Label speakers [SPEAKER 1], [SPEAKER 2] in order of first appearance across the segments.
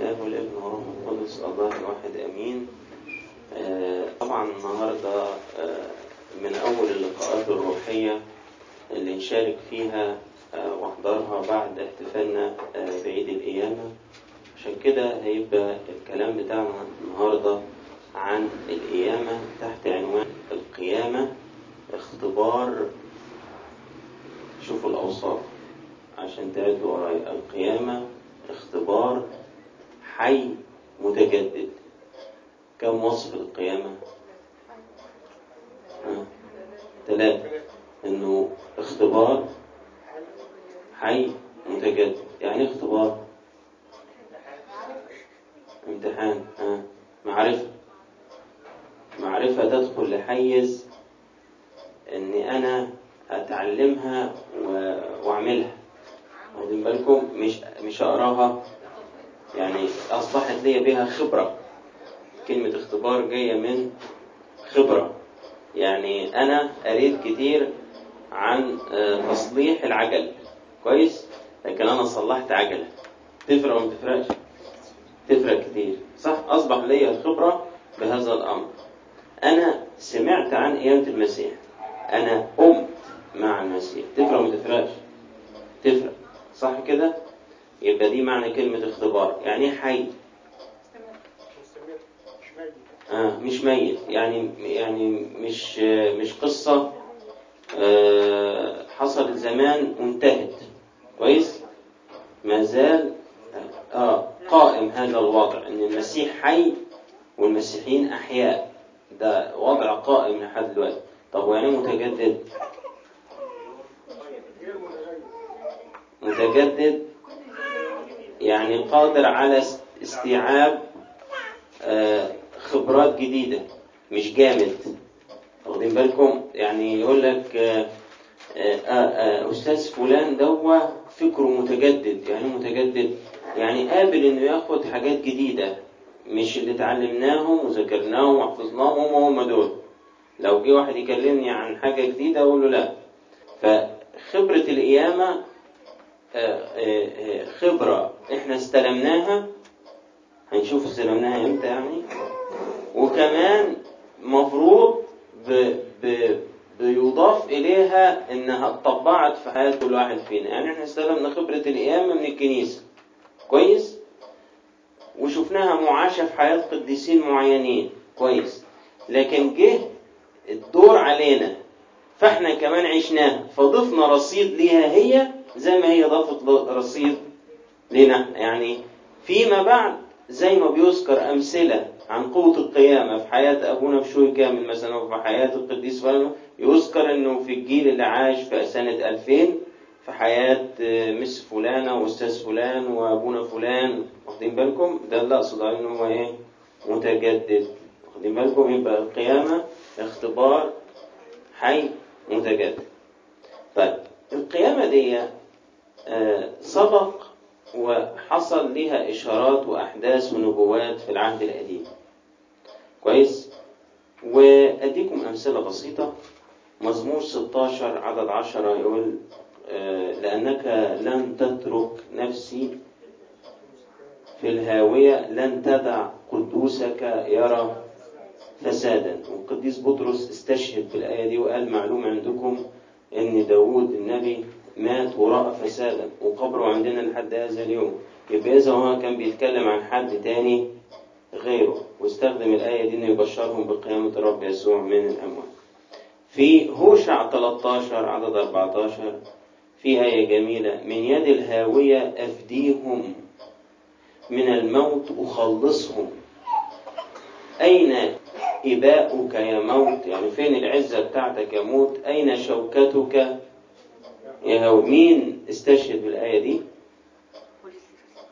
[SPEAKER 1] الآب والابن والروح القدس الله الواحد أمين. آه، طبعا النهاردة آه، من أول اللقاءات الروحية اللي نشارك فيها آه، وأحضرها بعد احتفالنا بعيد القيامة عشان كده هيبقى الكلام بتاعنا النهاردة عن القيامة تحت عنوان القيامة اختبار. شوفوا الأوصاف عشان تعدوا ورايا. القيامة اختبار حي متجدد كم وصف القيامة؟ ثلاثة إنه اختبار حي متجدد. يعني إيه اختبار؟ امتحان. ها؟ معرفة. معرفة تدخل لحيز إني أنا أتعلمها. وأعملها. واخدين بالكم؟ مش مش أقراها. يعني أصبحت لي بها خبرة. كلمة اختبار جاية من خبرة. يعني أنا قريت كتير عن آه، تصليح العجل. كويس؟ لكن أنا صلحت عجله تفرق ولا ما تفرقش؟ تفرق كتير. صح؟ أصبح لي خبرة بهذا الأمر. أنا سمعت عن قيامه المسيح. أنا قمت مع المسيح. تفرق ولا ما تفرقش؟ تفرق. صح كده؟ يبقى دي معنى كلمة اختبار. يعني إيه حي؟ آه مش ميت. يعني يعني مش مش قصة آه حصلت زمان وانتهت. كويس؟ ما زال آه قائم هذا الوضع إن المسيح حي والمسيحيين أحياء. ده وضع قائم لحد دلوقتي. طب ويعني متجدد؟ متجدد؟ يعني قادر على استيعاب آه، خبرات جديدة مش جامد. واخدين بالكم؟ يعني يقول لك آه، آه، أستاذ فلان دوا فكره متجدد يعني إيه متجدد؟ يعني قابل إنه ياخد حاجات جديدة مش اللي اتعلمناهم وذاكرناهم وحفظناهم هم دول. لو جه واحد يكلمني عن حاجة جديدة أقول له لا. فخبرة القيامة خبرة إحنا استلمناها. هنشوف استلمناها إمتى يعني. وكمان مفروض ب... ب... بيضاف إليها إنها اتطبعت في حياة كل واحد فينا. يعني إحنا استلمنا خبرة القيامة من الكنيسة. كويس؟ وشفناها معاشة في حياة قديسين معينين. كويس. لكن جه الدور علينا. فإحنا كمان عشناها. فضفنا رصيد ليها هي زي ما هي ضافت رصيد لنا يعني فيما بعد زي ما بيذكر أمثلة عن قوة القيامة في حياة أبونا بشوي كامل مثلا وفي حياة القديس فلان يذكر أنه في الجيل اللي عاش في سنة 2000 في حياة مس فلانة وأستاذ فلان وأبونا فلان واخدين بالكم؟ ده اللي عليه إن هو إيه؟ متجدد. واخدين بالكم؟ يبقى القيامة اختبار حي متجدد. طيب القيامة دي آه، سبق وحصل لها إشارات وأحداث ونبوات في العهد القديم. كويس؟ وأديكم أمثلة بسيطة. مزمور 16 عدد 10 يقول آه، لأنك لن تترك نفسي في الهاوية لن تدع قدوسك يرى فسادا. والقديس بطرس استشهد بالآية دي وقال معلوم عندكم إن داود النبي مات ورأى فسادا. وقبره عندنا لحد هذا اليوم. يبقى إذا هو كان بيتكلم عن حد تاني غيره. واستخدم الآية دي إنه يبشرهم بقيامة الرب يسوع من الأموات. في هوشع 13 عدد 14 في آية جميلة. من يد الهاوية أفديهم. من الموت أخلصهم. أين إباؤك يا موت؟ يعني فين العزة بتاعتك يا موت؟ أين شوكتك؟ مين استشهد بالآية دي؟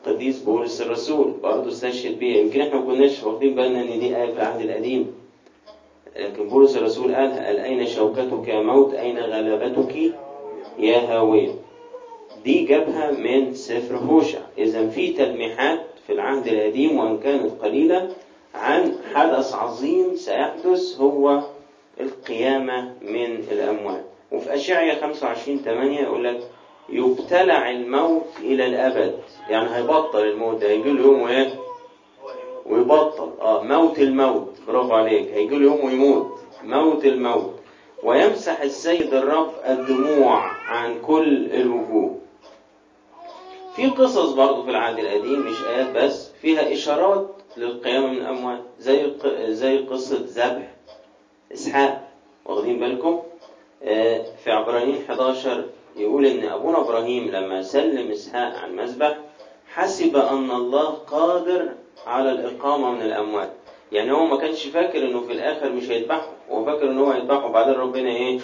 [SPEAKER 1] قديس بولس الرسول. برضه استشهد بيها يمكن إحنا ما كناش واخدين بالنا إن دي آية في العهد القديم. لكن بولس الرسول قالها قال أين شوكتك يا موت؟ أين غلبتك يا هاوية؟ دي جابها من سفر هوشع. إذا في تلميحات في العهد القديم وإن كانت قليلة عن حدث عظيم سيحدث هو القيامة من الأموات. وفي أشعية 25 8 يقول لك يبتلع الموت إلى الأبد. يعني هيبطل الموت ده هيجي له يوم إيه؟ ويبطل. آه موت الموت. برافو عليك. هيجي له يوم ويموت. موت الموت. ويمسح السيد الرب الدموع عن كل الوجوه. في قصص برضه في العهد القديم مش آيات بس فيها إشارات للقيامة من الأموات زي زي قصة ذبح إسحاق. واخدين بالكم؟ آه، في عبرانيين 11 يقول إن أبونا إبراهيم لما سلم إسحاق على المذبح حسب أن الله قادر على الإقامة من الأموات. يعني هو ما كانش فاكر إنه في الآخر مش هيذبحه هو فاكر إن هو هيذبحه وبعدين ربنا إيه؟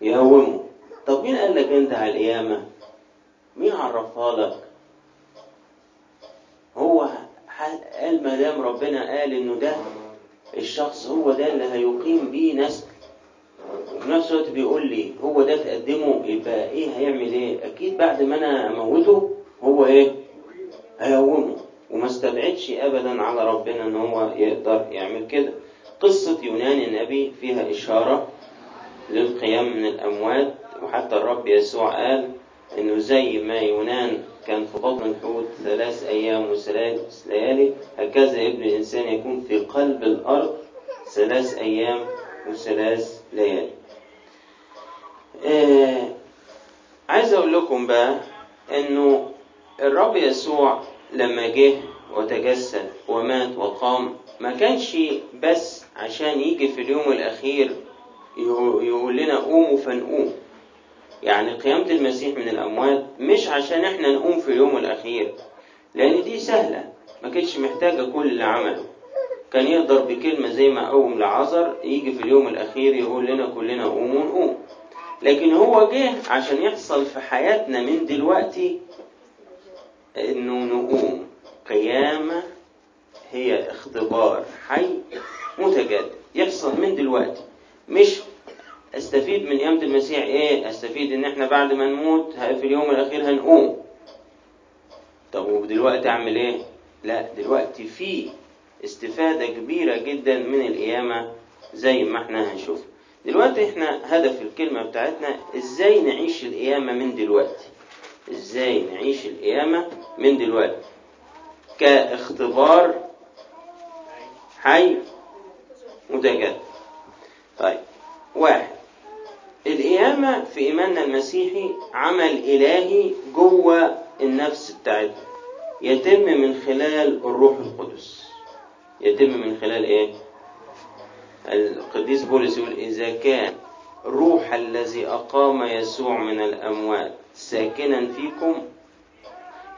[SPEAKER 1] يقومه طب مين قال لك أنت على القيامة؟ مين عرفها لك؟ هو قال ما دام ربنا قال إنه ده الشخص هو ده اللي هيقيم بيه نسل وفي نفس الوقت بيقول لي هو ده تقدمه يبقى إيه هيعمل إيه؟ أكيد بعد ما أنا أموته هو إيه؟ هيقومه. وما استبعدش ابدا على ربنا إن هو يقدر يعمل كده. قصة يونان النبي فيها إشارة للقيام من الأموات وحتى الرب يسوع قال إنه زي ما يونان كان في بطن الحوت ثلاث أيام وثلاث ليالي هكذا ابن الإنسان يكون في قلب الأرض ثلاث أيام وثلاث ليالي آه عايز أقول لكم بقى إنه الرب يسوع لما جه وتجسد ومات وقام ما كانش بس عشان يجي في اليوم الأخير يقول لنا قوموا فنقوم. يعني قيامة المسيح من الأموات مش عشان إحنا نقوم في اليوم الأخير لأن دي سهلة ما كانتش محتاجة كل اللي عمله. كان يقدر بكلمة زي ما قوم لعذر يجي في اليوم الأخير يقول لنا كلنا قوموا نقوم لكن هو جه عشان يحصل في حياتنا من دلوقتي إنه نقوم قيامة هي اختبار حي متجدد يحصل من دلوقتي مش أستفيد من قيامة المسيح إيه؟ أستفيد إن إحنا بعد ما نموت في اليوم الأخير هنقوم. طب ودلوقتي أعمل إيه؟ لا دلوقتي في استفادة كبيرة جدا من القيامة زي ما إحنا هنشوف. دلوقتي إحنا هدف الكلمة بتاعتنا إزاي نعيش القيامة من دلوقتي. إزاي نعيش القيامة من دلوقتي. كاختبار حي متجدد. طيب واحد القيامة في إيماننا المسيحي عمل إلهي جوه النفس بتاعتنا يتم من خلال الروح القدس يتم من خلال إيه؟ القديس بولس يقول إذا كان روح الذي أقام يسوع من الأموات ساكنا فيكم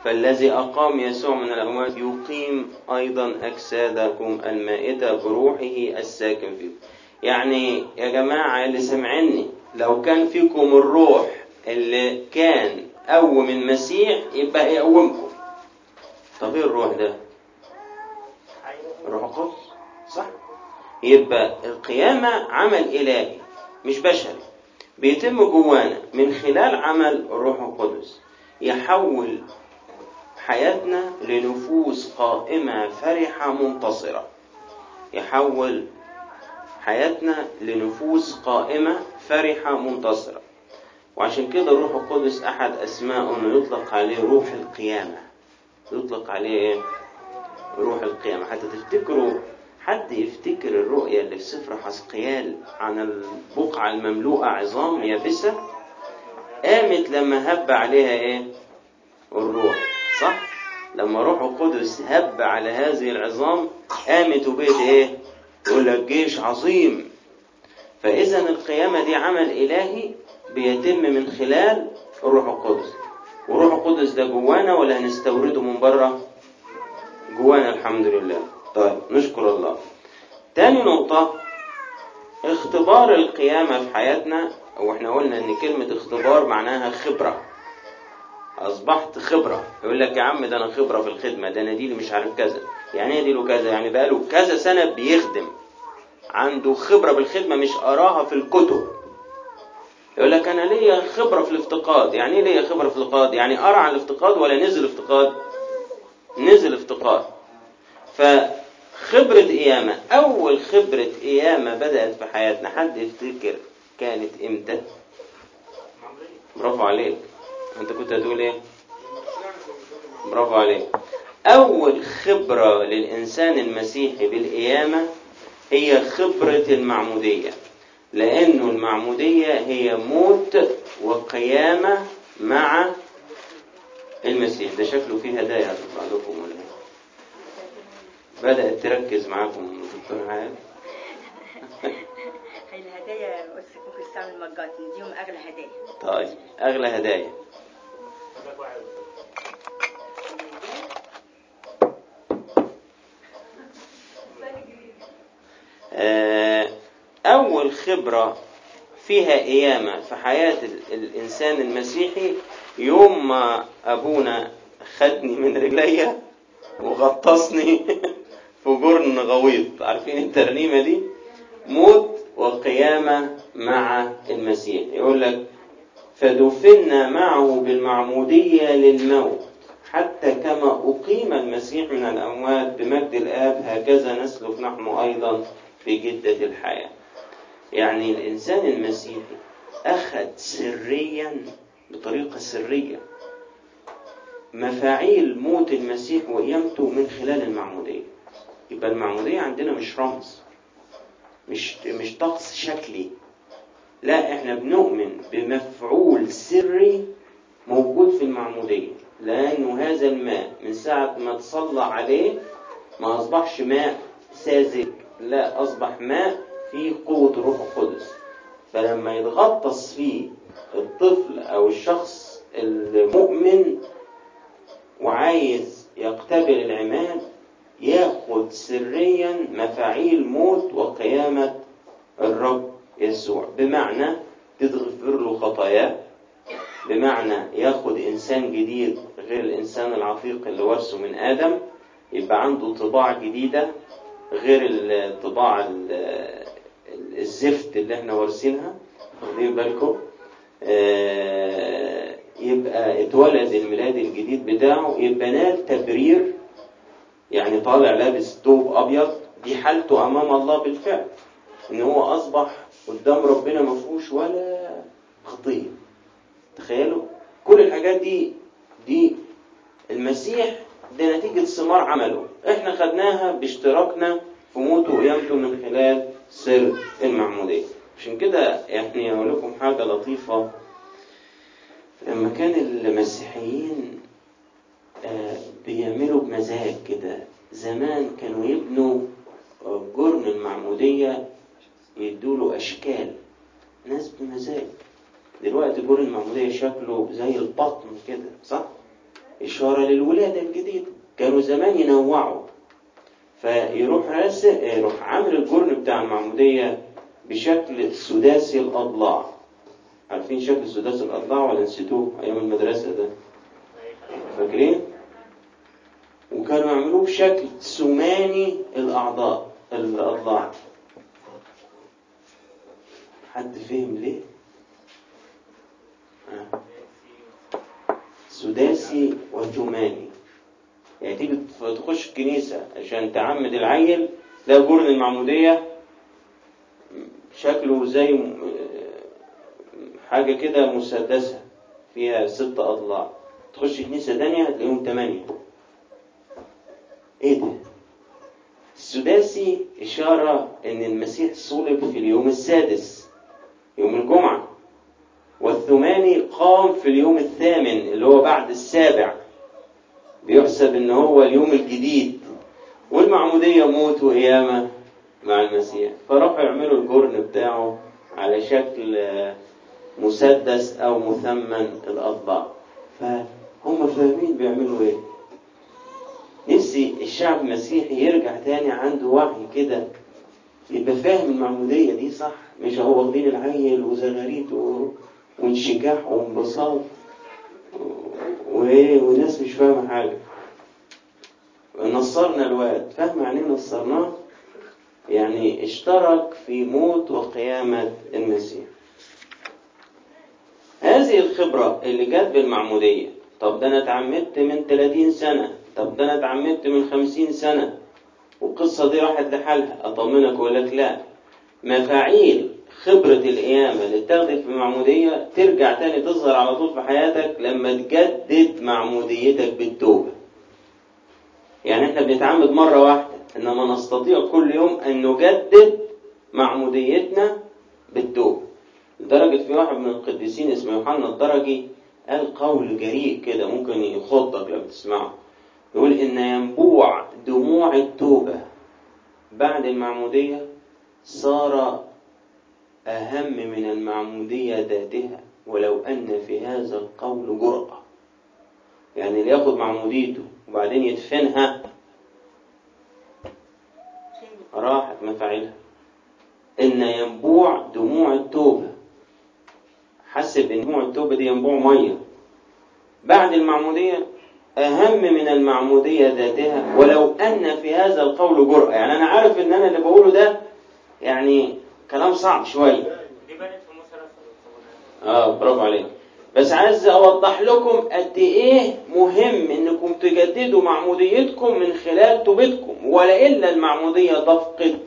[SPEAKER 1] فالذي أقام يسوع من الأموات يقيم أيضا أجسادكم المائتة بروحه الساكن فيكم يعني يا جماعة اللي سمعني لو كان فيكم الروح اللي كان قوم المسيح يبقى يقومكم طب إيه الروح ده الروح القدس صح؟ يبقى القيامة عمل إلهي مش بشري. بيتم جوانا من خلال عمل الروح القدس يحول حياتنا لنفوس قائمة فرحة منتصرة. يحول حياتنا لنفوس قائمة فرحة منتصرة. وعشان كده الروح القدس أحد أسمائه إنه يطلق عليه روح القيامة. يطلق عليه إيه؟ روح القيامة حتى تفتكروا حد يفتكر الرؤية اللي في سفر حسقيال عن البقعة المملوءة عظام يابسة قامت لما هب عليها إيه؟ الروح صح؟ لما روح القدس هب على هذه العظام قامت وبقت إيه؟ يقول لك جيش عظيم فإذا القيامة دي عمل إلهي بيتم من خلال الروح القدس والروح القدس ده جوانا ولا هنستورده من بره جوانا الحمد لله. طيب نشكر الله. تاني نقطة اختبار القيامة في حياتنا وإحنا قلنا إن كلمة اختبار معناها خبرة. أصبحت خبرة. يقول لك يا عم ده أنا خبرة في الخدمة ده أنا دي مش عارف كذا. يعني إيه دي له كذا يعني بقاله كذا سنة بيخدم. عنده خبرة بالخدمة مش أراها في الكتب. يقول لك أنا ليا خبرة في الافتقاد. يعني إيه ليا خبرة في الافتقاد؟ يعني أرى عن الافتقاد ولا نزل افتقاد نزل افتقاد فخبرة قيامة أول خبرة قيامة بدأت في حياتنا. حد يفتكر كانت إمتى؟ برافو عليك. أنت كنت هتقول إيه؟ برافو عليك. أول خبرة للإنسان المسيحي بالقيامة هي خبرة المعمودية لأنه المعمودية هي موت وقيامة مع المسيح ده شكله فيه هدايا هتطلع لكم ولا إيه؟ بدأت تركز معاكم دكتور
[SPEAKER 2] هي الهدايا بس ممكن تستعمل مجات نديهم أغلى هدايا.
[SPEAKER 1] طيب أغلى هدايا. آه، أول خبرة فيها قيامة في حياة ال- الإنسان المسيحي يوم ما أبونا خدني من رجليا وغطسني في جرن غويط. عارفين الترنيمة دي؟ موت وقيامة مع المسيح. يقول لك فدفنا معه بالمعمودية للموت حتى كما أقيم المسيح من الأموات بمجد الآب هكذا نسلك نحن أيضا في جدة الحياة. يعني الإنسان المسيحي أخذ سريا بطريقة سرية مفاعيل موت المسيح وقيامته من خلال المعمودية. يبقى المعمودية عندنا مش رمز مش مش طقس شكلي. لا إحنا بنؤمن بمفعول سري موجود في المعمودية. لأنه هذا الماء من ساعة ما تصلى عليه ما أصبحش ماء ساذج لا أصبح ماء فيه قوة الروح القدس. فلما يتغطس فيه الطفل أو الشخص المؤمن وعايز يقتبل العماد ياخد سريا مفاعيل موت وقيامة الرب يسوع. بمعنى تتغفر له خطاياه. بمعنى ياخد إنسان جديد غير الإنسان العتيق اللي ورثه من آدم يبقى عنده طباع جديدة غير الطباع ال- الزفت اللي إحنا وارثينها واخدين بالكم. آه، يبقى اتولد الميلاد الجديد بتاعه يبقى نال تبرير يعني طالع لابس ثوب أبيض دي حالته أمام الله بالفعل. إن هو أصبح قدام ربنا ما فيهوش ولا خطية. تخيلوا؟ كل الحاجات دي دي المسيح ده نتيجة ثمار عمله. إحنا خدناها باشتراكنا في موته وقيامته من خلال سر المعمودية عشان كده يعني أقول لكم حاجة لطيفة. لما كان المسيحيين آه، بيعملوا بمزاج كده زمان كانوا يبنوا جرن المعمودية يدوله أشكال. ناس بمزاج. دلوقتي جرن المعمودية شكله زي البطن كده صح؟ إشارة للولادة الجديدة. كانوا زمان ينوعوا. فيروح راسم يروح عامل الجرن بتاع المعمودية بشكل سداسي الأضلاع عارفين شكل سداسي الأضلاع ولا نسيتوه أيام المدرسة ده؟ فاكرين؟ وكانوا يعملوه بشكل ثماني الأعضاء الأضلاع حد فهم ليه؟ سداسي وثماني يعني تيجي تخش الكنيسة عشان تعمد العيل تلاقي جرن المعمودية. شكله زي م- حاجة كده مسدسة فيها ست أضلاع. تخش كنيسة تانية تلاقيهم تمانية. إيه ده؟ السداسي إشارة إن المسيح صلب في اليوم السادس يوم الجمعة. والثماني قام في اليوم الثامن اللي هو بعد السابع. بيحسب ان هو اليوم الجديد. والمعمودية موت وقيامة مع المسيح. فراحوا يعملوا الجرن بتاعه على شكل مسدس أو مثمن الاضلاع فهم فاهمين بيعملوا إيه. نفسي الشعب المسيحي يرجع تاني عنده وعي كده. يبقى فاهم المعمودية دي صح؟ مش هو واخدين العيل وزغاريت و- وانشجاع وانبساط و- وناس مش فاهمة حاجة. نصرنا الواد. فاهم يعني إيه نصرناه يعني اشترك في موت وقيامة المسيح. هذه الخبرة اللي جت بالمعمودية. طب ده أنا اتعمدت من 30 سنة. طب ده أنا اتعمدت من 50 سنة. والقصة دي راحت لحالها. أطمنك وأقول لك لا. مفاعيل خبرة القيامة اللي اتاخدت في المعمودية ترجع تاني تظهر على طول في حياتك لما تجدد معموديتك بالتوبة. يعني إحنا بنتعمد مرة واحدة إنما نستطيع كل يوم أن نجدد معموديتنا بالتوبة. لدرجة في واحد من القديسين اسمه يوحنا الدرجي قال قول جريء كده ممكن يخضك لما تسمعه يقول إن ينبوع دموع التوبة بعد المعمودية صار أهم من المعمودية ذاتها ولو أن في هذا القول جرأة. يعني اللي ياخد معموديته وبعدين يدفنها راحت مفاعلها. إن ينبوع دموع التوبة. حسب إن دموع التوبة دي ينبوع مية. بعد المعمودية أهم من المعمودية ذاتها ولو أن في هذا القول جرأة. يعني أنا عارف إن أنا اللي بقوله ده يعني كلام صعب شوية آه برافو عليك. بس عايز أوضح لكم قد إيه مهم إنكم تجددوا معموديتكم من خلال توبتكم ولا إلا المعمودية تفقد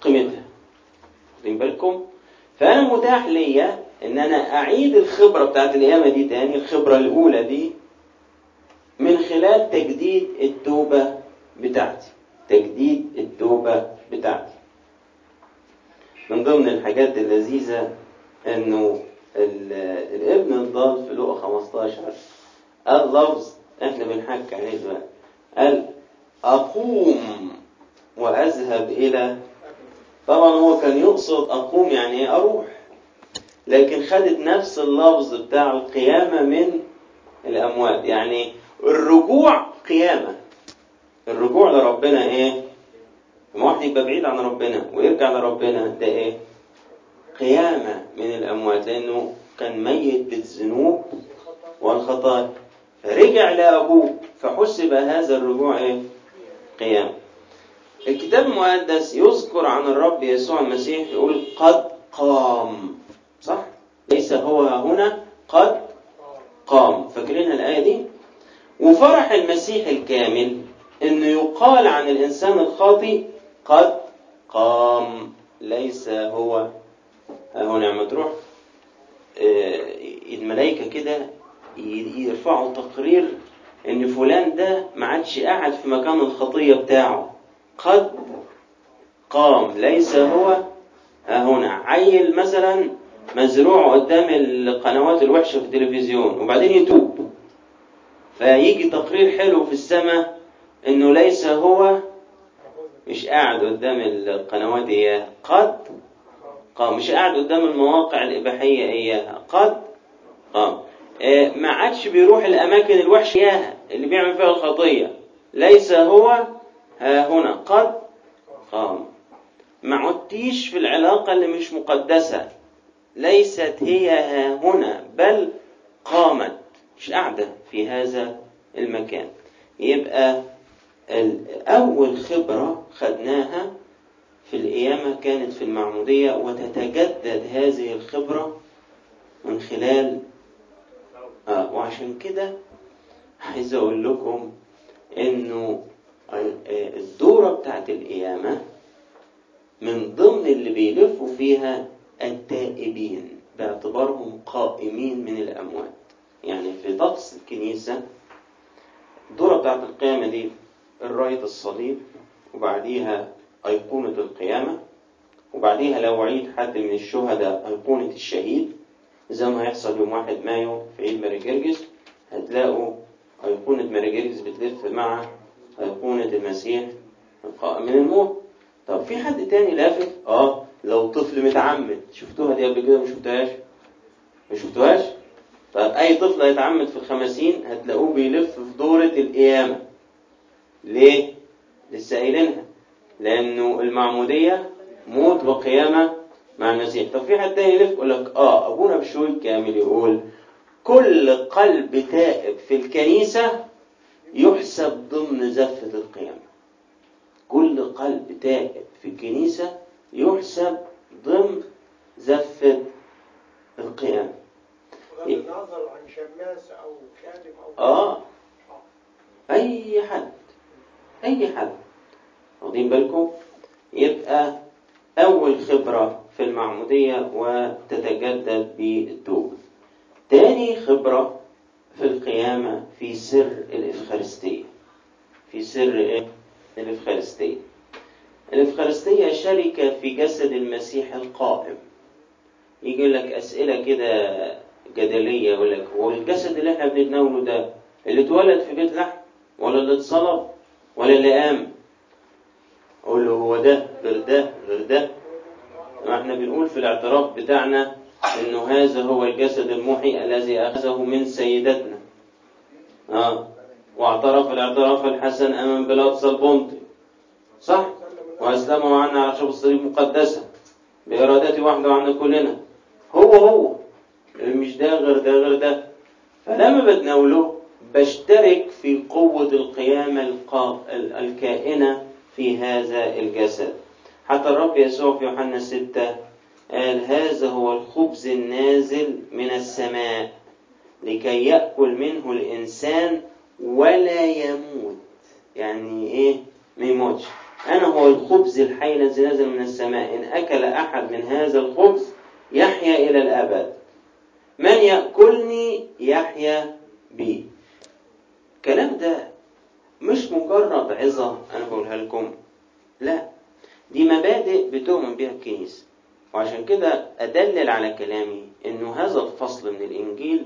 [SPEAKER 1] قيمتها. واخدين بالكم؟ فأنا متاح ليا إن أنا أعيد الخبرة بتاعت القيامه دي تاني الخبرة الأولى دي من خلال تجديد التوبة بتاعتي. تجديد التوبة بتاعتي. من ضمن الحاجات اللذيذة إنه ال- الابن الضال في لقا 15 قال لفظ إحنا بنحكي عليه دلوقتي. قال أقوم وأذهب إلى طبعا هو كان يقصد أقوم يعني إيه أروح. لكن خدت نفس اللفظ بتاع القيامة من الأموات. يعني الرجوع قيامة. الرجوع لربنا إيه؟ لما واحد يبقى بعيد عن ربنا ويرجع لربنا ده إيه؟ قيامة من الأموات لأنه كان ميت بالذنوب والخطايا. فرجع لأبوه فحسب هذا الرجوع إيه؟ قيام. الكتاب المقدس يذكر عن الرب يسوع المسيح يقول قد قام. صح؟ ليس هو هنا قد قام. فاكرين الآية دي؟ وفرح المسيح الكامل إنه يقال عن الإنسان الخاطئ قد قام. ليس هو. ها هنا لما تروح آه، الملائكة كده يرفعوا تقرير إن فلان ده ما عادش قاعد في مكان الخطية بتاعه. قد قام. ليس هو. ها هنا. عيل مثلا مزروع قدام القنوات الوحشة في التلفزيون وبعدين يتوب. فيجي تقرير حلو في السماء إنه ليس هو مش قاعد قدام القنوات اياها قد قام مش قاعد قدام المواقع الإباحية اياها قد قام. آه، ما عادش بيروح الأماكن الوحشة اياها اللي بيعمل فيها الخطية. ليس هو ها هنا قد قام. ما عدتيش في العلاقة اللي مش مقدسة. ليست هي ها هنا بل قامت. مش قاعدة في هذا المكان. يبقى أول خبرة خدناها في القيامة كانت في المعمودية وتتجدد هذه الخبرة من خلال آه وعشان كده عايز أقول لكم إنه الدورة بتاعت القيامة من ضمن اللي بيلفوا فيها التائبين باعتبارهم قائمين من الأموات. يعني في طقس الكنيسة الدورة بتاعت القيامة دي الراية الصليب وبعديها أيقونة القيامة وبعديها لو عيد حد من الشهداء أيقونة الشهيد زي ما هيحصل يوم واحد مايو في عيد ماري جرجس هتلاقوا أيقونة ماري جرجس بتلف مع أيقونة المسيح القائم من الموت طب في حد تاني لافت؟ آه لو طفل متعمد شفتوها دي قبل كده ما شفتوهاش؟ ما شفتوهاش؟ طب أي طفل هيتعمد في الخمسين هتلاقوه بيلف في دورة القيامة ليه؟ لسه قايلينها لأنه المعمودية موت وقيامة مع المسيح. طب في حد تاني يلف يقول لك آه أبونا بشوي الكامل يقول كل قلب تائب في الكنيسة يحسب ضمن زفة القيامة. كل قلب تائب في الكنيسة يحسب ضمن زفة القيامة.
[SPEAKER 3] بغض النظر عن شماس أو خادم أو
[SPEAKER 1] آه أي حد. أي حد. واخدين بالكم؟ يبقى أول خبرة في المعمودية وتتجدد بالتوبة تاني خبرة في القيامة في سر الإفخارستية. في سر إيه؟ الإفخارستية. الإفخارستية شركة في جسد المسيح القائم. يجي لك أسئلة كده جدلية يقول لك هو الجسد اللي إحنا بنتناوله ده اللي اتولد في بيت لحم ولا اللي اتصلب؟ ولا اللي قام. أقول له هو ده غير ده غير ده. ما إحنا بنقول في الاعتراف بتاعنا إنه هذا هو الجسد المحي الذي أخذه من سيدتنا. آه. واعترف الاعتراف الحسن أمام بيلاطس البنطي صح؟ وأسلمه عنا على شرب الصليب مقدسا بإرادته وحده عنا كلنا. هو هو. مش ده غير ده غير ده. فلما بتناوله بشترك في قوة القيامة. الكائنة في هذا الجسد. حتى الرب يسوع في يوحنا 6 قال هذا هو الخبز النازل من السماء لكي يأكل منه الإنسان ولا يموت. يعني إيه؟ ما يموتش. أنا هو الخبز الحي الذي نزل من السماء. إن أكل أحد من هذا الخبز يحيا إلى الأبد. من يأكلني يحيا بي. الكلام ده مش مجرد عظة أنا بقولها لكم. لا دي مبادئ بتؤمن بها الكنيسة وعشان كده أدلل على كلامي إنه هذا الفصل من الإنجيل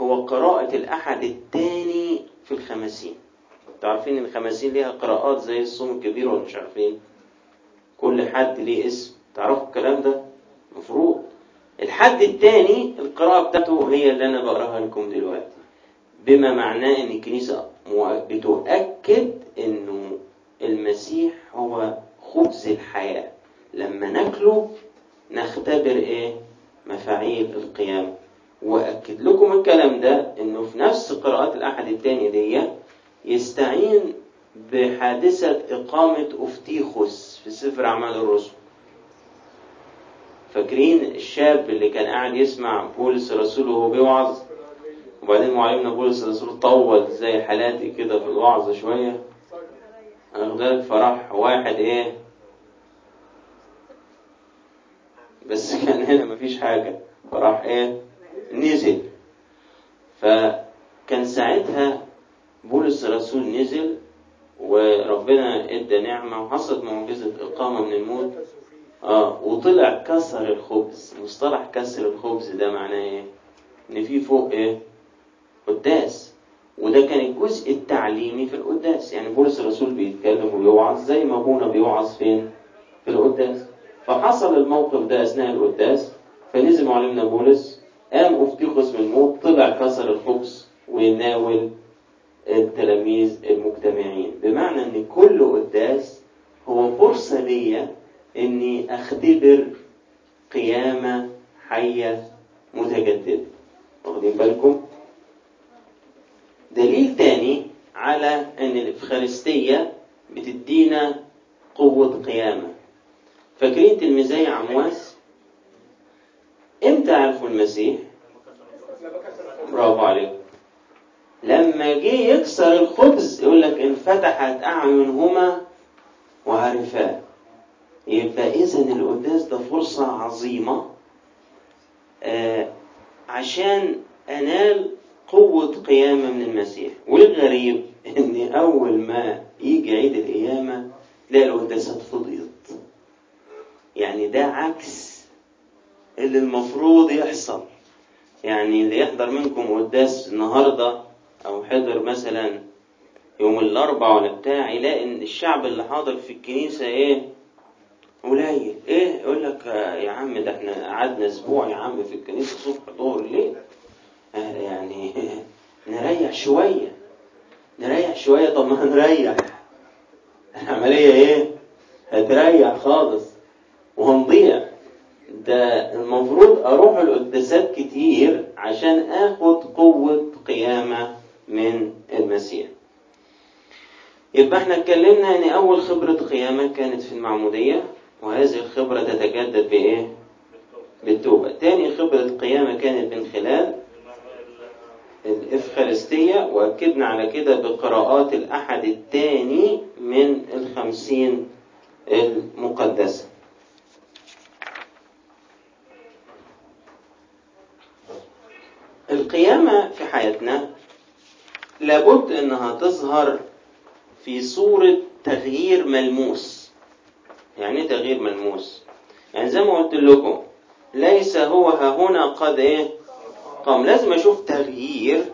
[SPEAKER 1] هو قراءة الأحد الثاني في الخمسين تعرفين إن الخمسين ليها قراءات زي الصوم الكبير ولا مش عارفين؟ كل حد ليه اسم. تعرفوا الكلام ده؟ مفروض. الحد الثاني القراءة بتاعته هي اللي أنا بقراها لكم دلوقتي. بما معناه إن الكنيسة بتؤكد إنه المسيح هو خبز الحياة. لما ناكله نختبر إيه؟ مفاعيل القيامة. وأكد لكم الكلام ده إنه في نفس قراءات الأحد الثاني دي يستعين بحادثة إقامة أفتيخوس في سفر أعمال الرسل. فاكرين الشاب اللي كان قاعد يسمع بولس الرسول وهو بيوعظ وبعدين معلمنا بولس الرسول طول زي حالاتي كده في الوعظ شوية. أخد بالك؟ فراح واحد إيه؟ بس كان هنا مفيش حاجة. فراح إيه؟ نزل. فكان ساعتها بولس الرسول نزل وربنا إدى نعمة وحصلت معجزة إقامة من الموت. آه وطلع كسر الخبز. مصطلح كسر الخبز ده معناه إيه؟ إن في فوق إيه؟ قداس وده كان الجزء التعليمي في القداس. يعني بولس الرسول بيتكلم ويوعظ زي ما أبونا بيوعظ فين؟ في القداس. فحصل الموقف ده أثناء القداس فنزل معلمنا بولس قام افتيخوس من الموت طلع كسر الخبز ويناول التلاميذ المجتمعين. بمعنى إن كل قداس هو فرصة ليا إني أختبر قيامة حية متجددة. واخدين بالكم دليل تاني على أن الإفخارستية بتدينا قوة قيامة. فاكرين تلميذي عمواس إمتى عرفوا المسيح؟ برافو عليكم لما جه يكسر الخبز يقول لك انفتحت أعينهما وعرفاه. يبقى اذا القداس ده فرصة عظيمة آه عشان أنال قوة قيامة من المسيح. والغريب إن أول ما يجي عيد القيامة تلاقي القداسات فضيت يعني ده عكس اللي المفروض يحصل. يعني اللي يحضر منكم قداس النهارده أو حضر مثلا يوم الاربع ولا بتاع يلاقي إن الشعب اللي حاضر في الكنيسة إيه؟ قليل. إيه؟ يقول لك يا عم ده إحنا قعدنا أسبوع يا عم في الكنيسة صبح ظهر ليل. آه يعني نريح شوية. نريح شوية. طب ما هنريح. العملية إيه؟ هتريح خالص. وهنضيع. ده المفروض أروح القداسات كتير عشان آخد قوة قيامة من المسيح. يبقى إحنا اتكلمنا إن أول خبرة قيامة كانت في المعمودية وهذه الخبرة تتجدد بإيه؟ بالتوبة. تاني خبرة قيامة كانت من خلال الإفخارستية وأكدنا على كده بقراءات الأحد الثاني من الخمسين المقدسة. القيامة في حياتنا لابد إنها تظهر في صورة تغيير ملموس. يعني إيه تغيير ملموس؟ يعني زي ما قلت لكم ليس هو هنا قد إيه؟ قام لازم أشوف تغيير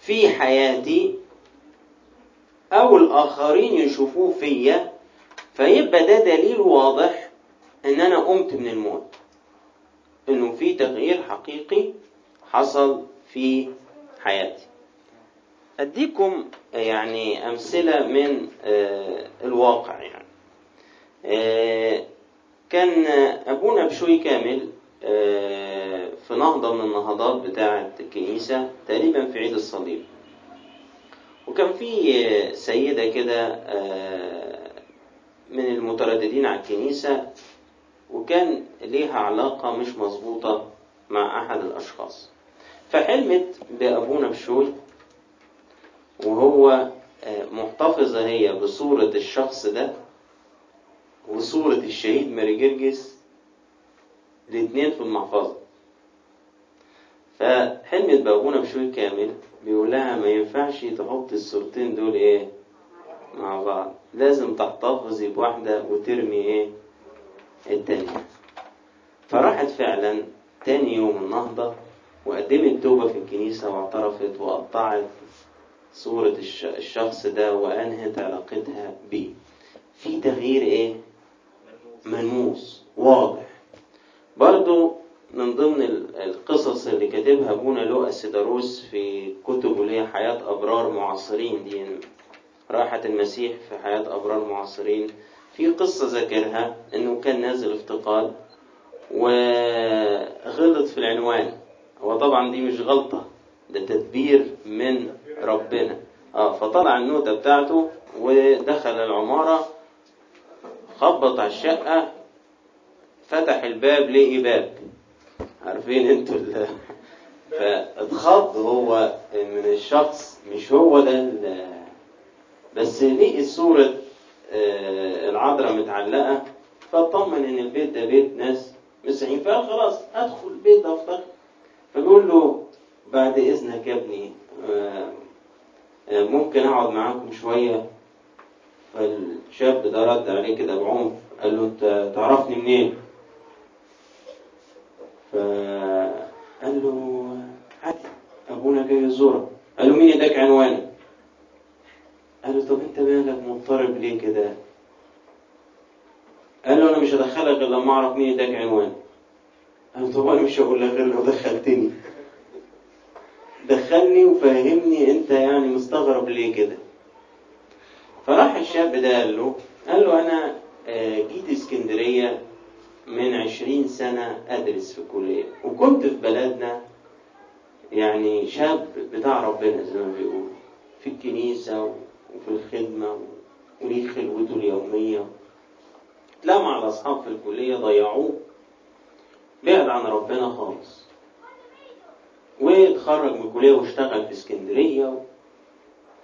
[SPEAKER 1] في حياتي أو الآخرين يشوفوه فيا. فيبقى ده دليل واضح إن أنا قمت من الموت. إنه في تغيير حقيقي حصل في حياتي. أديكم يعني أمثلة من آه، الواقع يعني. آه، كان أبونا بشوي كامل في نهضة من النهضات بتاعه الكنيسه تقريبا في عيد الصليب. وكان في سيدة كده آه، من المترددين على الكنيسة وكان ليها علاقة مش مظبوطة مع أحد الأشخاص. فحلمت بابونا بشوي وهو آه، محتفظة هي بصورة الشخص ده وصورة الشهيد ماري جرجس الاتنين في المحفظة. فحلمت بأبونا بشوي كامل بيقول لها ما ينفعش تحط الصورتين دول إيه؟ مع بعض. لازم تحتفظي بواحدة وترمي إيه؟ التانية. فراحت فعلا تاني يوم النهضة وقدمت توبة في الكنيسة واعترفت وقطعت صورة الش- الشخص ده وأنهت علاقتها بيه. في تغيير إيه؟ ملموس. واضح. برضو من ضمن ال- القصص اللي كاتبها أبونا لؤى سيداروس في كتبه اللي هي حياة أبرار معاصرين دي راحة المسيح في حياة أبرار معاصرين. في قصة ذاكرها إنه كان نازل افتقاد وغلط في العنوان. هو طبعا دي مش غلطة ده تدبير من ربنا. آه فطلع النوتة بتاعته ودخل العمارة خبط على الشقة فتح الباب لقي باب؟ عارفين أنتوا فاتخض هو من الشخص مش هو ده بس لقي صورة آه، العذراء متعلقة؟ فاطمن إن البيت ده بيت ناس مسيحيين فقال خلاص أدخل البيت ده افتخر فبيقول له بعد إذنك يا ابني آه، آه، ممكن أقعد معاكم شوية؟ فالشاب ده رد عليه كده بعنف قال له أنت تعرفني منين؟ فقال له عادي ابونا جاي يزورك قال له مين اداك عنواني؟ قال له طب أنت مالك مضطرب ليه كده؟ قال له أنا مش هدخلك غير لما أعرف مين اداك عنواني. قال له طب أنا مش هقول لك غير لو دخلتني. دخلني وفهمني أنت يعني مستغرب ليه كده. فراح الشاب ده قال له قال له أنا آه، جيت اسكندرية من عشرين سنة أدرس في كلية وكنت في بلدنا يعني شاب بتاع ربنا زي ما بيقولوا. في الكنيسة وفي الخدمة وليه خلوته اليومية. لا مع الأصحاب في الكلية ضيعوه. بعد عن ربنا خالص. واتخرج من الكلية واشتغل في اسكندرية.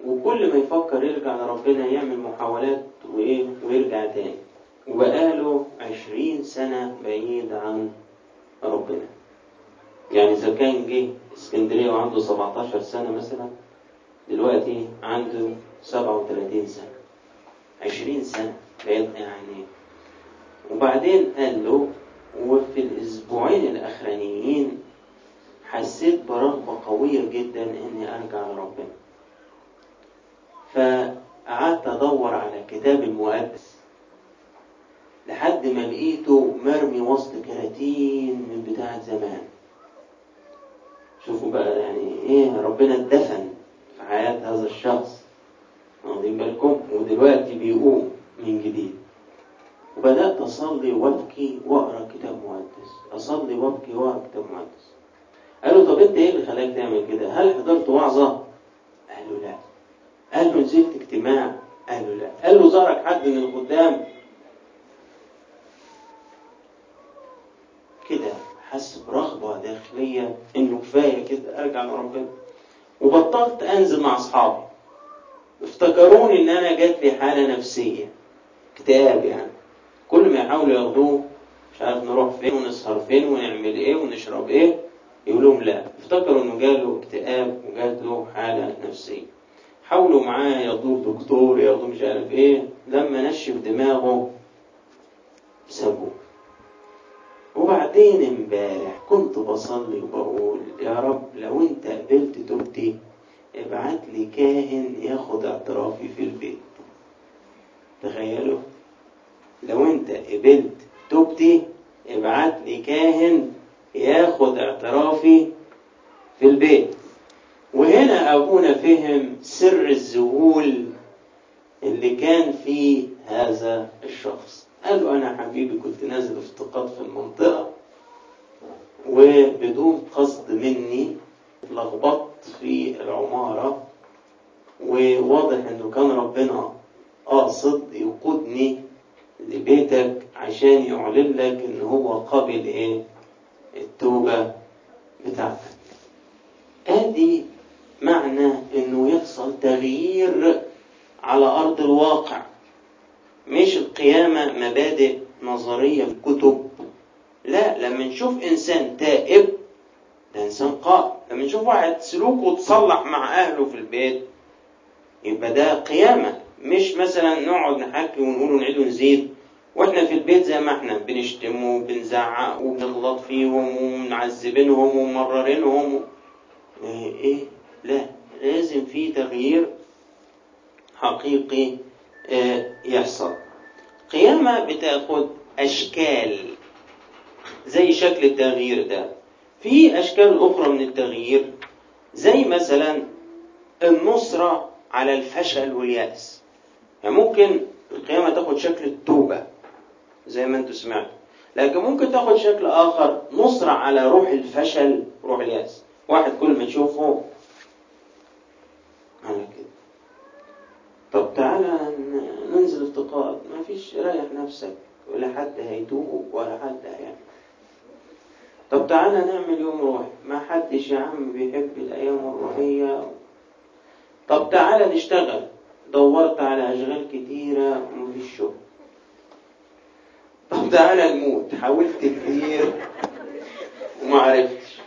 [SPEAKER 1] وكل ما يفكر يرجع لربنا يعمل محاولات وإيه؟ ويرجع تاني. وبقاله عشرين سنة بعيد عن ربنا. يعني إذا كان جه اسكندرية وعنده 17 سنة مثلا دلوقتي عنده 37 سنة. 20 سنة بعيد يعني وبعدين قال له وفي الأسبوعين الأخرانيين حسيت برغبة قوية جدا إني أرجع لربنا. فقعدت أدور على الكتاب المقدس. لحد ما لقيته مرمي وسط كراتين من بتاع زمان شوفوا بقى يعني إيه ربنا اتدفن في حياة هذا الشخص واخدين بالكم ودلوقتي بيقوم من جديد وبدأت أصلي وأبكي وأقرأ كتاب مقدس أصلي وأبكي وأقرأ كتاب مقدس قالوا طب أنت إيه اللي خلاك تعمل كده؟ هل حضرت وعظة؟ قال له لا قال له نزلت اجتماع؟ قال له لا قال له زارك حد من الخدام؟ كده حس برغبة داخلية إنه كفاية كده أرجع لربنا وبطلت أنزل مع أصحابي. افتكروني إن أنا جات لي حالة نفسية. اكتئاب يعني. كل ما يحاولوا ياخدوه مش عارف نروح فين ونسهر فين ونعمل إيه ونشرب إيه يقول لهم لا. افتكروا إنه جاله اكتئاب وجات له حالة نفسية. حاولوا معاه ياخدوه دكتور ياخدوه مش عارف إيه. لما نشف دماغه سابوه. وبعدين امبارح كنت بصلي وبقول يا رب لو انت قبلت توبتي ابعت لي كاهن ياخد اعترافي في البيت. تخيلوا؟ لو انت قبلت توبتي ابعت لي كاهن ياخد اعترافي في البيت. وهنا أبونا فهم سر الذهول اللي كان في هذا الشخص. قال له أنا حبيبي كنت نازل افتقاد في المنطقة وبدون قصد مني اتلخبطت في العمارة وواضح إنه كان ربنا قاصد يقودني لبيتك عشان يعلن لك إن هو قابل إيه؟ التوبة بتاعتك. آدي معنى إنه يحصل تغيير على أرض الواقع. القيامة مبادئ نظرية في كتب لا لما نشوف إنسان تائب ده إنسان قائم. لما نشوف واحد سلوكه تصلح مع أهله في البيت يبقى ده قيامة. مش مثلا نقعد نحكي ونقول ونعيد ونزيد. وإحنا في البيت زي ما إحنا بنشتم وبنزعق وبنغلط فيهم ومنعذبينهم وممررينهم. إيه؟ لا لازم في تغيير حقيقي آه، يحصل. قيامة بتاخد أشكال زي شكل التغيير ده. في أشكال أخرى من التغيير زي مثلا النصرة على الفشل واليأس. يعني ممكن القيامة تاخد شكل التوبة زي ما أنتوا سمعتوا. لكن ممكن تاخد شكل آخر نصرة على روح الفشل روح اليأس. واحد كل ما تشوفه أنا كده طب تعالى ن- ننزل افتقاد ما فيش ريح نفسك ولا حد هيتوب ولا حد هيعمل طب تعالى نعمل يوم روح ما حدش يا عم بيحب الأيام الروحية. طب تعالى نشتغل. دورت على أشغال كتيرة ومفيش شغل. طب تعالى نموت. حاولت كتير وما عرفتش.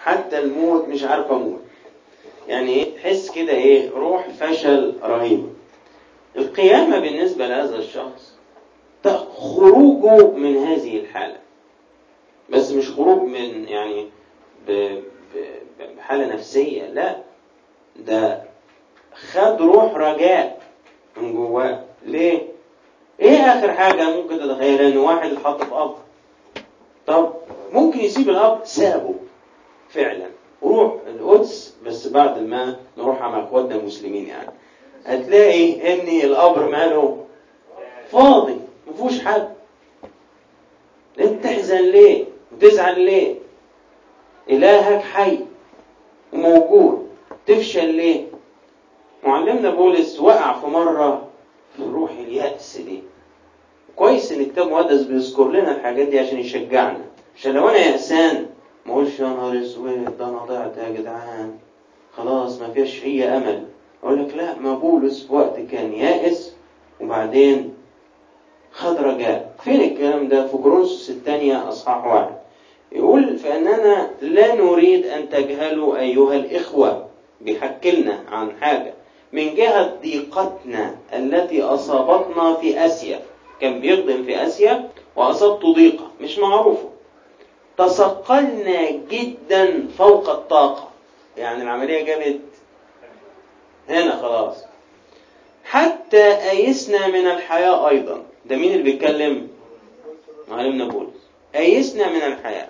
[SPEAKER 1] حتى الموت مش عارف أموت. يعني إيه؟ تحس كده إيه؟ روح فشل رهيب. القيامة بالنسبة لهذا الشخص خروجه من هذه الحالة. بس مش خروج من يعني بحالة نفسية لا. ده خد روح رجاء من جواه. ليه؟ إيه آخر حاجة ممكن تتخيلها إن واحد اتحط في قبر. طب ممكن يسيب القبر؟ سابه. فعلا. وروح القدس بس بعد ما نروح مع اخواتنا المسلمين يعني. هتلاقي إن القبر ماله فاضي ما فيهوش حد انت تحزن ليه؟ وتزعل ليه؟ إلهك حي وموجود. تفشل ليه؟ معلمنا بولس وقع في مرة في روح اليأس دي. كويس إن كتاب مقدس بيذكر لنا الحاجات دي عشان يشجعنا. عشان لو أنا يأسان ما أقولش يا نهار أسود ده أنا ضعت يا جدعان. خلاص ما فيش أي أمل. أقول لك لا ما بولس وقت كان يائس وبعدين خد رجاء. فين الكلام ده؟ في كورنثوس الثانية أصحاح واحد. يقول فإننا لا نريد أن تجهلوا أيها الإخوة بيحكي لنا عن حاجة. من جهة ضيقتنا التي أصابتنا في آسيا. كان بيخدم في آسيا واصابته ضيقة مش معروفة. تثقلنا جدا فوق الطاقة. يعني العملية جابت هنا خلاص. حتى أيسنا من الحياة أيضا. ده مين اللي بيتكلم؟ معلمنا بولس أيسنا من الحياة.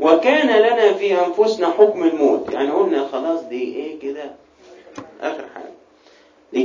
[SPEAKER 1] وكان لنا في أنفسنا حكم الموت. يعني قلنا خلاص دي إيه كده؟